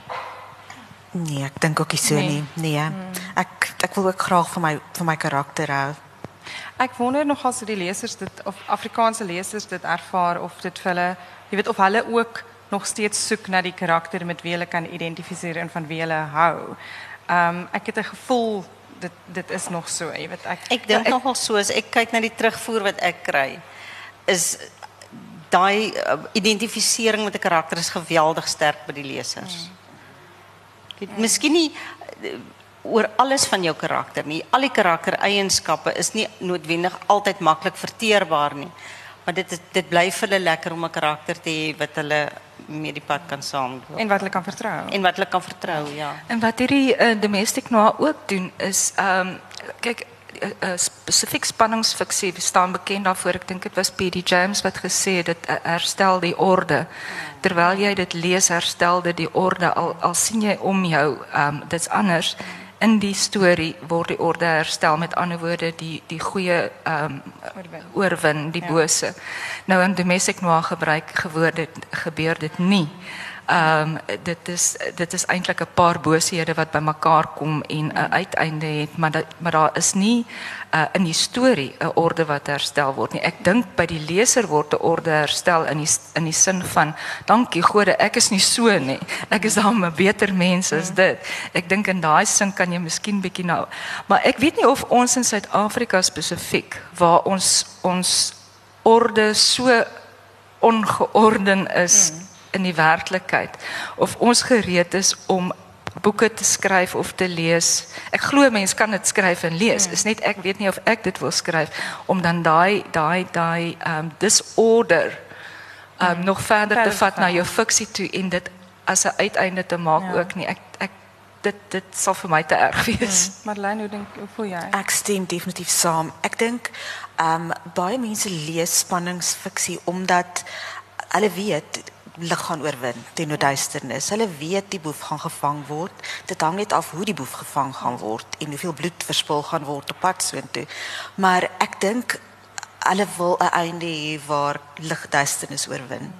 Nee, ek dink ook nie so nee. nie. Nee. Mm. Ek ek wil ook graag vir my vir my karakter hou. Ek wonder nog as die lesers dit of Afrikaanse lesers dit ervaar of dit vir hulle, jy weet of hulle ook nog steeds soek na die karakter met wie hulle kan identifiseer en van wie hulle hou. Ehm um, ek het 'n gevoel dit dit is nog so, jy weet ek Ek dink nogal so as ek kyk na die terugvoer wat ek kry is daai uh, identifisering met 'n karakter is geweldig sterk by die lesers. Hmm. Dit miskien nie oor alles van jou karakter nie. Al die karaktereienskappe is nie noodwendig altyd maklik verteerbaar nie. Maar dit is, dit bly vir hulle lekker om 'n karakter te hê wat hulle met die pad kan saamloop. En wat hulle kan vertrou. En wat hulle kan vertrou, ja. En wat hierdie uh, domestic noir ook doen is ehm um, kyk uh, uh, spesifiek spanningsfiksie staan bekend daarvoor. Ek dink dit was P.D. James wat gesê het dit uh, herstel die orde. Terwyl jy dit lees, herstel dit die orde al al sien jy om jou ehm um, dit's anders. Mm in die storie word die orde herstel met ander woorde die die goeie ehm um, oorwin die ja. bose. Nou in domestic noir gebruik gewoorde gebeur dit nie. Ehm um, dit is dit is eintlik 'n paar bosehede wat bymekaar kom en 'n uiteinde het, maar dat, maar daar is nie uh, in die storie 'n orde wat herstel word nie. Ek dink by die leser word 'n orde herstel in die in die sin van dankie Gode, ek is nie so nie. Ek is dan 'n beter mens as dit. Ek dink in daai sin kan jy miskien bietjie nou, maar ek weet nie of ons in Suid-Afrika spesifiek waar ons ons orde so ongeorden is. Hmm in die werklikheid of ons gereed is om boeke te skryf of te lees. Ek glo mense kan dit skryf en lees. Hmm. Is net ek weet nie of ek dit wil skryf om dan daai daai daai um disorder um hmm. nog verder te vat na jou fiksie toe en dit as 'n uiteinde te maak ja. ook nie. Ek ek dit dit sal vir my te erg wees. Hmm. Marlene, hoe dink hoe voel jy? Ek stem definitief saam. Ek dink um baie mense lees spanningsfiksie omdat hulle weet lig gaan oorwin teenoor duisternis. Hulle weet die boef gaan gevang word. Dit hang net af hoe die boef gevang gaan word en hoeveel bloed verspil gaan word op pad soontoe. Maar ek dink hulle wil 'n einde hê waar lig duisternis oorwin.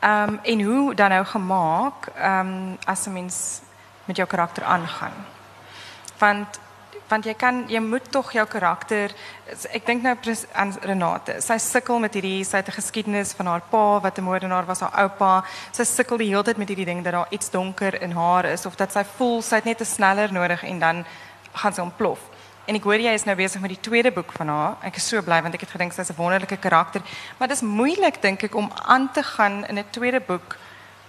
Ehm um, en hoe dan nou gemaak ehm um, as 'n mens met jou karakter aangaan. Want want jy kan jy moet tog jou karakter ek dink nou aan Renate. Sy sukkel met hierdie sy het 'n geskiedenis van haar pa wat 'n moordenaar was, haar oupa. Sy sukkel die hele tyd met hierdie ding dat daar iets donker in haar is of dat sy voel sy het net 'n sneller nodig en dan gaan sy ontplof. En ek hoor jy is nou besig met die tweede boek van haar. Ek is so bly want ek het gedink sy's 'n wonderlike karakter, maar dit is moeilik dink ek om aan te gaan in 'n tweede boek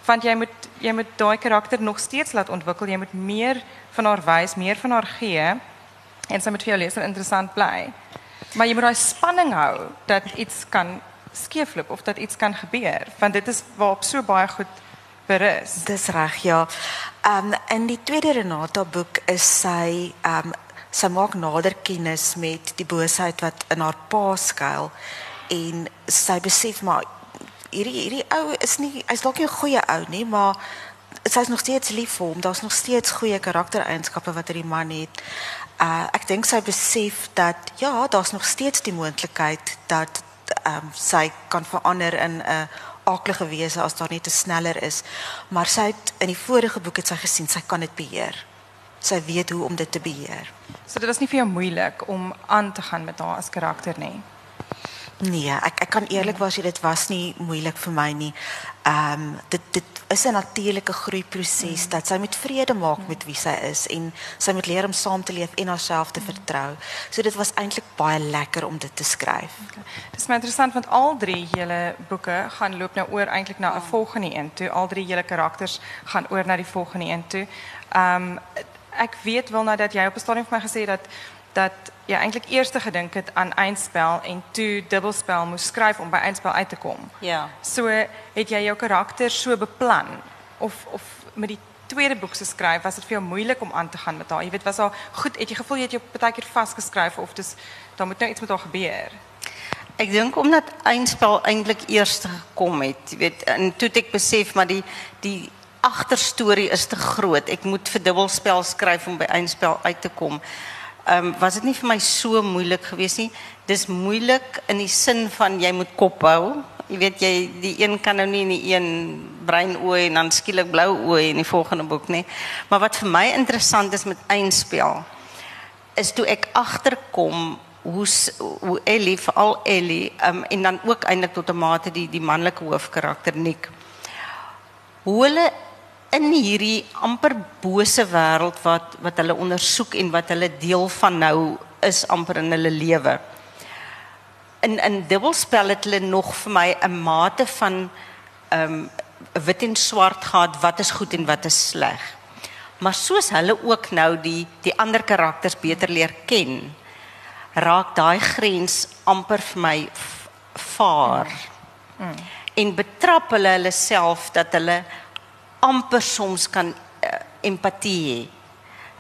want jy moet jy moet daai karakter nog steeds laat ontwikkel. Jy moet meer van haar wys, meer van haar gee en sy moet vir jou leser interessant bly. Maar jy moet daai spanning hou dat iets kan skeefloop of dat iets kan gebeur, want dit is waarop so baie goed berus. Dis reg, ja. Ehm um, in die tweede Renata boek is sy ehm um, sy maak nader kennis met die boosheid wat in haar pa skuil en sy besef maar hierdie hierdie ou is nie hy's dalk nie 'n goeie ou nie, maar sy's nog steeds lief vir hom. Daar's nog steeds goeie karaktereienskappe wat hierdie man het. Uh ek dink sy besef dat ja, daar's nog steeds die moontlikheid dat ehm um, sy kan verander in 'n aaklige wese as daar net te sneller is. Maar sy het in die vorige boek het sy gesien sy kan dit beheer. Sy weet hoe om dit te beheer. So dit was nie vir jou moeilik om aan te gaan met haar as karakter nie. Nee, ek ek kan eerlikwaar sê dit was nie moeilik vir my nie. Ehm um, dit dit is 'n natuurlike groeiproses mm. dat sy met vrede maak met wie sy is en sy moet leer om saam te leef en haarself te mm. vertrou. So dit was eintlik baie lekker om dit te skryf. Okay. Dit is my interessant want al drie julle boeke gaan loop nou oor eintlik na 'n volgende een toe. Al drie julle karakters gaan oor na die volgende een toe. Ehm um, ek weet wel nou dat jy op 'n stadium vir my gesê het dat dat jy eintlik eers gedink het aan eindspel en toe dubbelspel moes skryf om by eindspel uit te kom. Ja. So het jy jou karakter so beplan of of met die tweede boek se skryf was dit vir jou moeilik om aan te gaan met haar. Jy weet was al goed, het jy gevoel jy het jou partykeer vasgeskryf of dis dan moet nou iets met haar gebeur. Ek dink omdat eindspel eintlik eers gekom het, jy weet, en toe ek besef maar die die agterstorie is te groot. Ek moet vir dubbelspel skryf om by eindspel uit te kom um, was dit nie vir my so moeilik geweest nie. Dis moeilik in die sin van jy moet kop hou. Jy weet jy die een kan nou nie in die een brein oë en dan skielik blou oë in die volgende boek nie. Maar wat vir my interessant is met eindspel is toe ek agterkom hoe hoe Ellie veral Ellie um, en dan ook eintlik tot 'n mate die die manlike hoofkarakter Nick. Hoe hulle in hierdie amper bose wêreld wat wat hulle ondersoek en wat hulle deel van nou is amper in hulle lewe. In in dubbelspel het hulle nog vir my 'n mate van ehm um, wit en swart gehad wat is goed en wat is sleg. Maar soos hulle ook nou die die ander karakters beter leer ken, raak daai grens amper vir my vaar. Mm. En betrap hulle hulle self dat hulle amper soms kan uh, empatie hê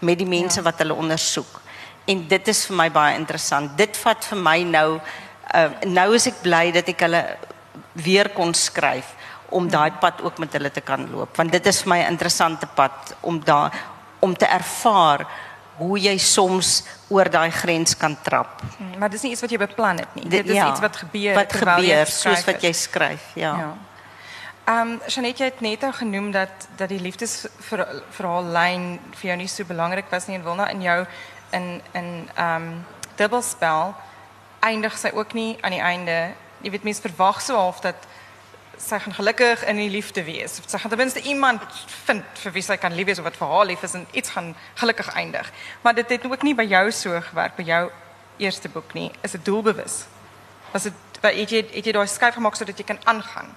met die mense ja. wat hulle ondersoek. En dit is vir my baie interessant. Dit vat vir my nou uh, nou is ek bly dat ek hulle weer kon skryf om daai pad ook met hulle te kan loop want dit is vir my 'n interessante pad om daar om te ervaar hoe jy soms oor daai grens kan trap. Hmm, maar dis nie iets wat jy beplan het nie. Dit is ja, iets wat gebeur wat gebeur soos wat jy skryf, ja. ja. Ehm um, Janette het net al genoem dat dat die liefdesverhaal lyn vir jou nie so belangrik was nie en wil nou in jou in in um, dubbelspel eindig sy ook nie aan die einde. Jy weet mense verwag so half dat sy gaan gelukkig in die liefde wees. Of sy gaan ten minste iemand vind vir wie sy kan lief wees of wat vir haar lief is en iets gaan gelukkig eindig. Maar dit het ook nie by jou so gewerk by jou eerste boek nie. Is dit doelbewus? Was dit het jy het jy daai skuif gemaak sodat jy kan aangaan?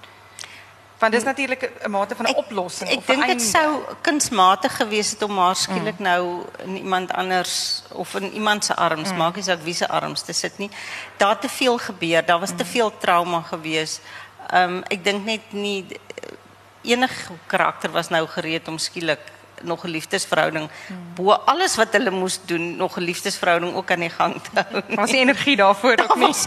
Want dis natuurlik 'n mate van 'n oplossing ek, of Ek dink dit sou kunsmatig gewees het om haar skielik mm. nou in iemand anders of in iemand se arms, mm. maak nie saak wie se arms te sit nie. Daar te veel gebeur, daar was mm. te veel trauma gewees. Ehm um, ek dink net nie enige karakter was nou gereed om skielik nog 'n liefdesverhouding bo alles wat hulle moes doen nog 'n liefdesverhouding ook aan die gang te hou. Was die energie daarvoor ook nie?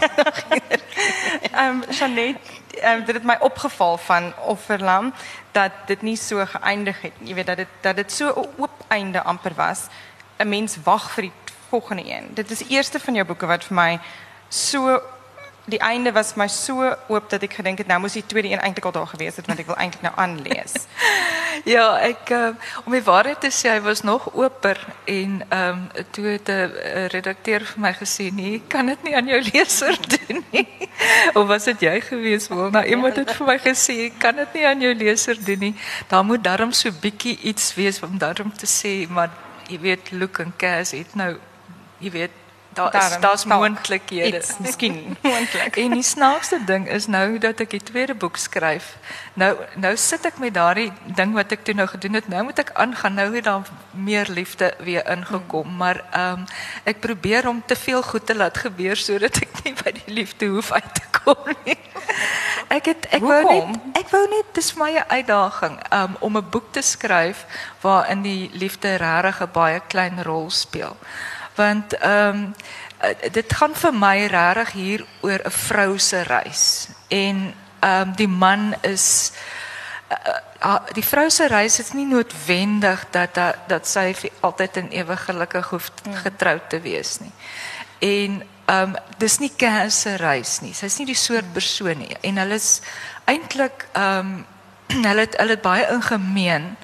Ehm um, Janet, um, dit het my opgeval van Offerlam dat dit nie so geëindig het. Jy weet dat dit dat dit so 'n oop einde amper was. 'n Mens wag vir die volgende een. Dit is die eerste van jou boeke wat vir my so die einde was my so oop dat ek gedink het nou moes die tweede een eintlik al daar gewees het want ek wil eintlik nou aanlees. ja, ek uh, om die waarheid te sê, hy was nog oper en ehm um, toe het 'n redakteur vir my gesê nee, kan dit nie aan jou leser doen nie. of was dit jy gewees wil? Nou iemand het vir my gesê, kan dit nie aan jou leser doen nie. Daar moet darm so bietjie iets wees om darm te sê, maar jy weet Luke en Cass het nou jy weet daar is Daarom, daar's dalk moontlikhede. Miskien moontlik. En die snaakste ding is nou dat ek die tweede boek skryf. Nou nou sit ek met daardie ding wat ek toe nou gedoen het. Nou moet ek aangaan. Nou het daar meer liefde weer ingekom, Hmm. maar ehm um, ek probeer om te veel goed te laat gebeur sodat ek nie by die liefde hoef uit te kom nie. Ek het ek wou Hoekom? net ek wou net dis vir my 'n uitdaging um, om 'n boek te skryf waarin die liefde regtig 'n baie klein rol speel. Want ehm um, dit gaan vir my regtig hier oor 'n vrou se reis en ehm um, die man is uh, die vrou se reis is nie noodwendig dat dat, dat sy altyd en ewig gelukkig hoef getroud te wees nie. En ehm um, dis nie Cass se reis nie. Sy's nie die soort persoon nie en hulle is eintlik ehm um, hulle het hulle het baie in gemeen.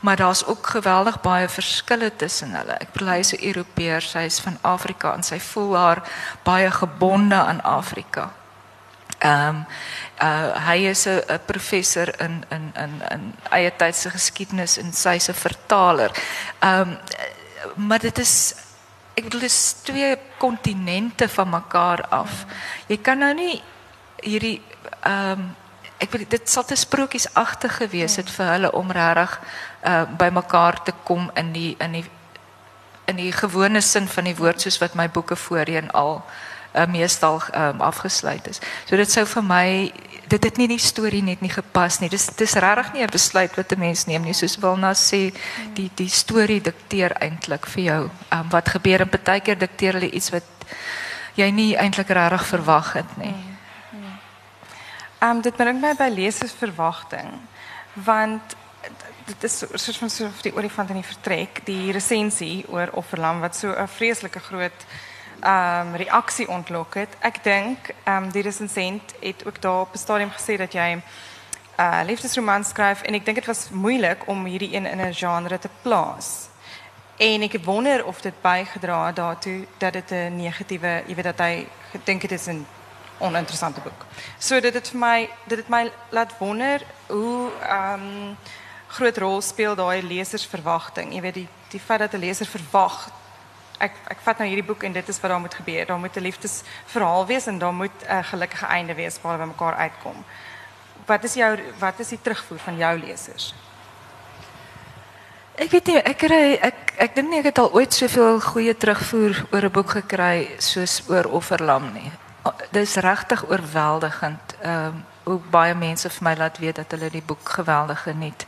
Maar daar's ook geweldig baie verskille tussen hulle. Ek bedoel hy is 'n Europeër, sy is van Afrika en sy voel haar baie gebonde aan Afrika. Ehm um, uh hy is 'n professor in in in in eie tyd se geskiedenis en sy's 'n vertaler. Ehm um, maar dit is ek bedoel dis twee kontinente van mekaar af. Jy kan nou nie hierdie ehm um, ek weet dit sal te sprokiesagtig gewees het vir hulle om regtig uh by mekaar te kom in die in die in die gewone sin van die woord soos wat my boeke voorheen al uh, meestal um, afgesluit is. So dit sou vir my dit het nie die storie net nie gepas nie. Dis dis regtig nie 'n besluit wat 'n mens neem nie. Soos Wilna sê, die die storie dikteer eintlik vir jou um, wat gebeur en baie keer dikteer hulle iets wat jy nie eintlik regtig verwag het nie. Ehm um, dit bring my by lesersverwagting want dit is so- soos van die olifant in die vertrek, die resensie oor Offerlam wat so 'n vreeslike groot ehm um, reaksie ontlok het. Ek ehm die resensent het ook daar op 'n stadium gesê dat jy 'n uh, liefdesroman skryf en ek dink dit was moeilik om hierdie een in 'n genre te plaas. En ek wonder of dit bygedra het daartoe dat dit 'n negatiewe, jy weet dat hy gedink het is 'n oninteressante boek. So dit het vir my dit het my laat wonder hoe ehm groot rol speel daai lesersverwagting. Jy weet die die feit dat 'n leser verwag ek ek vat nou hierdie boek en dit is wat daar moet gebeur. Daar moet 'n liefdesverhaal wees en daar moet 'n gelukkige einde wees waar hulle by mekaar uitkom. Wat is jou wat is die terugvoer van jou lesers? Ek weet nie, ek kry ek ek dink nie ek het al ooit soveel goeie terugvoer oor 'n boek gekry soos oor Offerlam nie. Dit is regtig oorweldigend. Ehm um, hoe baie mense vir my laat weet dat hulle die boek geweldig geniet.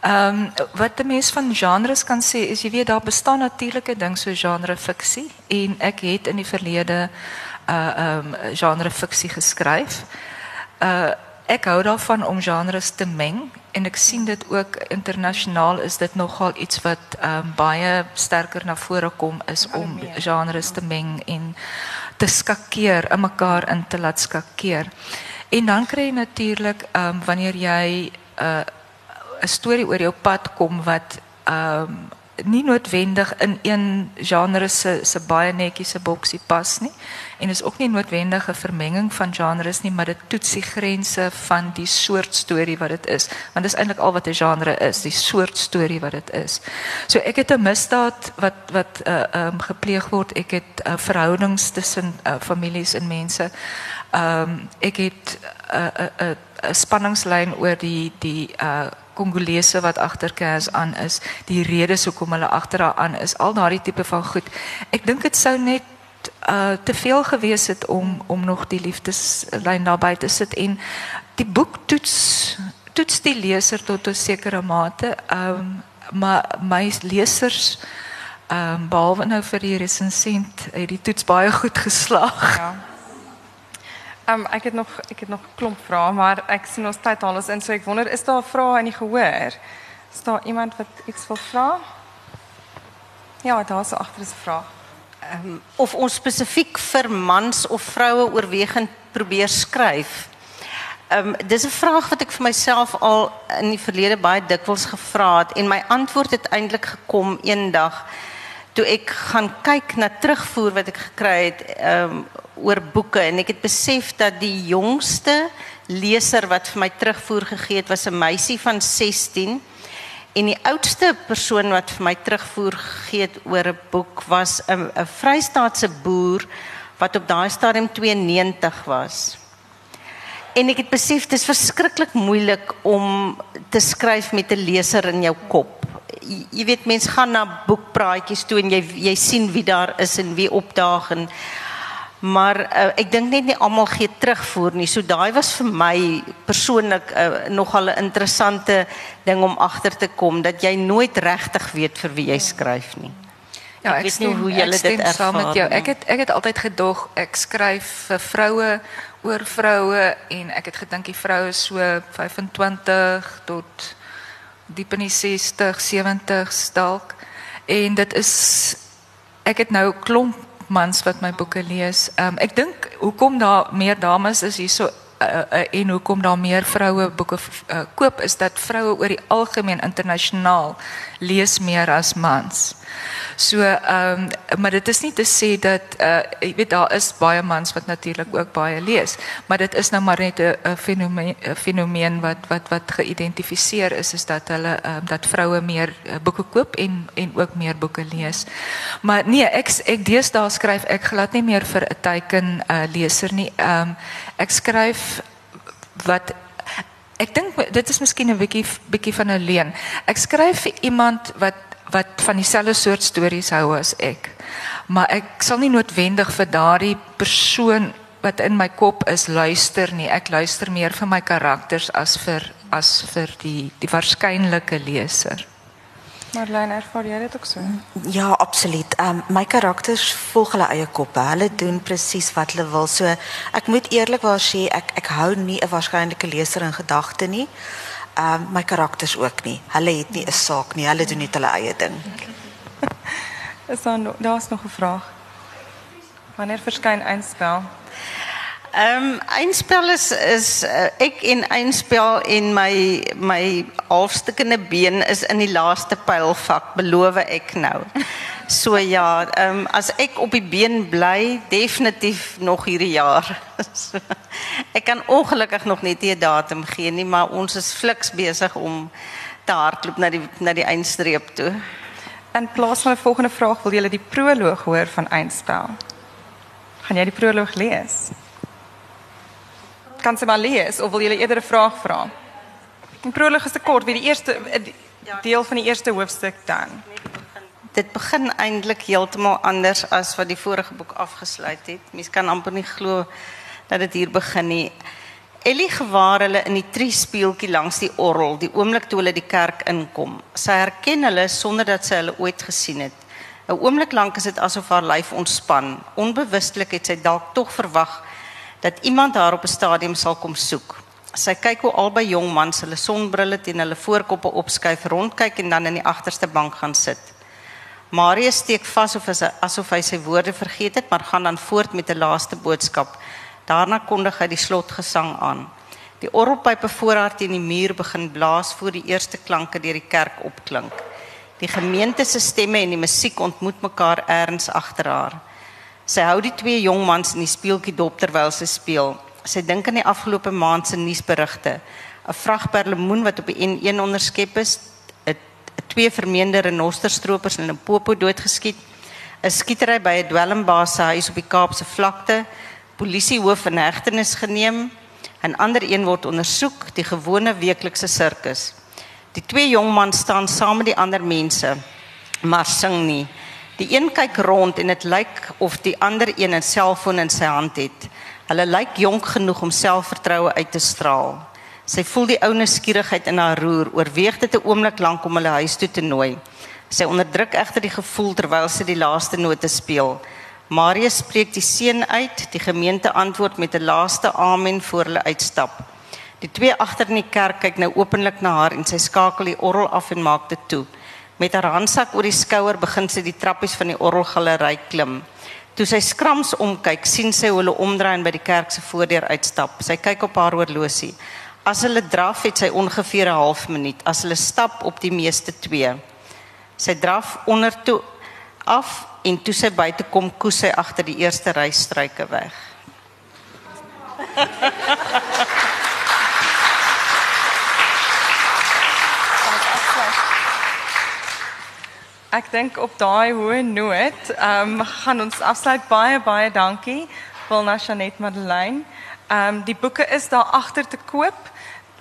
Ehm um, wat 'n mens van genres kan sê is jy weet daar bestaan natuurlike ding so genre fiksie en ek het in die verlede uh ehm um, genre fiksie geskryf. Uh ek hou daarvan om genres te meng en ek sien dit ook internasionaal is dit nogal iets wat ehm um, baie sterker na vore kom is om genres te meng en te skakeer, in mekaar in te laat skakeer. En dan kry jy natuurlik ehm um, wanneer jy 'n uh, 'n storie oor jou pad kom wat ehm um, nie noodwendig in een genre se se baie netjies se boksie pas nie en is ook nie noodwendig 'n vermenging van genres nie maar dit toets die grense van die soort storie wat dit is. Want dis eintlik al wat 'n genre is die soort storie wat dit is. So ek het 'n misdaad wat wat uh, um, gepleeg word. Ek het uh, verhoudings tussen uh, families en mense. Ehm um, ek het 'n uh, uh, 'n uh, spanningslyn oor die die uh Kongolese wat agter Cass aan is, die redes hoekom hulle agter haar aan is, al daardie tipe van goed. Ek dink dit sou net uh te veel gewees het om om nog die liefdeslyn daarby te sit en die boek toets toets die leser tot 'n sekere mate. Um maar my lesers um behalwe nou vir die resensent het die toets baie goed geslaag. Ja. Ehm um, ek het nog ek het nog 'n klomp vrae, maar ek sien ons tyd al is in, so ek wonder is daar vrae in die gehoor? Is daar iemand wat iets wil vra? Ja, daar is agter 'n vraag. um, of ons spesifiek vir mans of vroue oorwegend probeer skryf. Ehm um, dis 'n vraag wat ek vir myself al in die verlede baie dikwels gevra het en my antwoord het eintlik gekom eendag toe ek gaan kyk na terugvoer wat ek gekry het ehm um, oor boeke en ek het besef dat die jongste leser wat vir my terugvoer gegee het was 'n meisie van 16 En die oudste persoon wat vir my terugvoer gegee het oor 'n boek was 'n 'n Vrystaatse boer wat op daai stadium 92 was. En ek het besef dit is verskriklik moeilik om te skryf met 'n leser in jou kop. Jy, jy weet mense gaan na boekpraatjies toe en jy jy sien wie daar is en wie opdaag en maar uh, ek dink net nie almal gee terugvoer nie. So daai was vir my persoonlik uh, nogal 'n interessante ding om agter te kom dat jy nooit regtig weet vir wie jy skryf nie. Ja, ek, ek weet nie hoe julle dit ervaar saam met jou. Ek het ek het altyd gedog ek skryf vir vroue oor vroue en ek het gedink die vroue so 25 tot diep in die 60, 70s dalk. En dit is ek het nou klomp mans wat my boeke lees. Ehm um, ek dink hoekom daar meer dames is hierso uh, uh, en hoekom daar meer vroue boeke uh, koop is dat vroue oor die algemeen internasionaal lees meer as mans. So ehm um, maar dit is nie te sê dat uh jy weet daar is baie mans wat natuurlik ook baie lees, maar dit is nou maar net 'n fenomeen fenomeen wat wat wat geïdentifiseer is is dat hulle ehm um, dat vroue meer uh, boeke koop en en ook meer boeke lees. Maar nee, ek ek deesdae skryf ek glad nie meer vir 'n teiken uh leser nie. Ehm um, ek skryf wat ek dink dit is miskien 'n bietjie bietjie van 'n leen. Ek skryf vir iemand wat wat van dieselfde soort stories hou as ek. Maar ek sal nie noodwendig vir daardie persoon wat in my kop is luister nie. Ek luister meer vir my karakters as vir as vir die die waarskynlike leser. Marlene, ervaar jy dit ook so? Ja, absoluut. Ehm um, my karakters volg hulle eie koppe. Hulle doen presies wat hulle wil. So ek moet eerlikwaar sê ek ek hou nie 'n waarskynlike leser in gedagte nie ehm uh, my karakters ook nie. Hulle het nie 'n saak nie. Hulle doen net hulle eie ding. Is daar daar's nog 'n vraag? Wanneer verskyn eindspel? Ehm um, eindspel is is uh, ek en eindspel en my my halfstukkende been is in die laaste pylvak, beloof ek nou. So ja, ehm um, as ek op die been bly, definitief nog hierdie jaar. so, ek kan ongelukkig nog nie 'n datum gee nie, maar ons is fliks besig om te hardloop na die na die eindstreep toe. In plaas van 'n volgende vraag, wil julle die proloog hoor van eindspel? Gaan jy die proloog lees? Kan jy maar lees of wil jy eerder 'n vraag vra? Die proloog is te kort, wie die eerste deel van die eerste hoofstuk dan. Dit begin eintlik heeltemal anders as wat die vorige boek afgesluit het. Mens kan amper nie glo dat dit hier begin nie. Ellie gewaar hulle in die triespeeltjie langs die orgel, die oomblik toe hulle die kerk inkom. Sy herken hulle sonder dat sy hulle ooit gesien het. 'n Oomblik lank is dit asof haar lyf ontspan. Onbewustelik het sy dalk tog verwag dat iemand haar op 'n stadium sal kom soek. Sy kyk hoe albei jong mans hulle sonbrille teen hulle voorkoppe opskuif, rondkyk en dan in die agterste bank gaan sit. Marius steek vas of hy asof hy sy woorde vergeet het, maar gaan dan voort met 'n laaste boodskap. Daarna kondig hy die slotgesang aan. Die orgelpype voor haar teen die muur begin blaas voor die eerste klanke deur die kerk opklink. Die gemeente se stemme en die musiek ontmoet mekaar erns agter haar. Sy hou die twee jong mans in die speeltjie dop terwyl sy speel. Sy dink aan die afgelope maand se nuusberigte. 'n Vrag perlemoen wat op die N1 onderskep is, 'n twee vermeende renosterstropers in 'n popo doodgeskiet, 'n skietery by 'n dwelmbaas se huis op die Kaapse vlakte, polisiehoof in hegtenis geneem, 'n ander een word ondersoek, die gewone weeklikse sirkus. Die twee jong mans staan saam met die ander mense, maar sing nie. Die een kyk rond en dit lyk of die ander een 'n selfoon in sy hand het. Hulle lyk jonk genoeg om selfvertroue uit te straal. Sy voel die ou nuuskierigheid in haar roer, oorweeg dit 'n oomblik lank om hulle huis toe te nooi. Sy onderdruk egter die gevoel terwyl sy die laaste note speel. Marius spreek die seën uit, die gemeente antwoord met 'n laaste amen voor hulle uitstap. Die twee agter in die kerk kyk nou openlik na haar en sy skakel die orgel af en maak dit toe. Met haar handsak oor die skouer begin sy die trappies van die orgelgalery klim. Toe sy skrams omkyk, sien sy hulle omdraai en by die kerk se voordeur uitstap. Sy kyk op haar horlosie. As hulle draf, het sy ongeveer 'n half minuut. As hulle stap, op die meeste 2. Sy draf onder toe af en toe sy buite kom, koes sy agter die eerste ry struike weg. Ek dink op daai hoë noot, ehm um, gaan ons afsluit baie baie dankie Wilna Chanet Madeleine. Ehm um, die boeke is daar agter te koop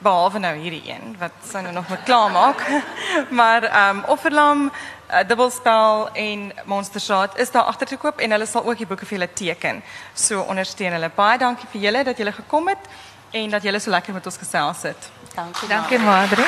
behalwe nou hierdie een wat sy nou nog moet klaarmaak. maar ehm um, Offerlam, uh, Dubbelspel en Monstersaad is daar agter te koop en hulle sal ook die boeke vir julle teken. So ondersteun hulle. Baie dankie vir julle dat julle gekom het en dat julle so lekker met ons gesels het. Dankie. Dankie Madre.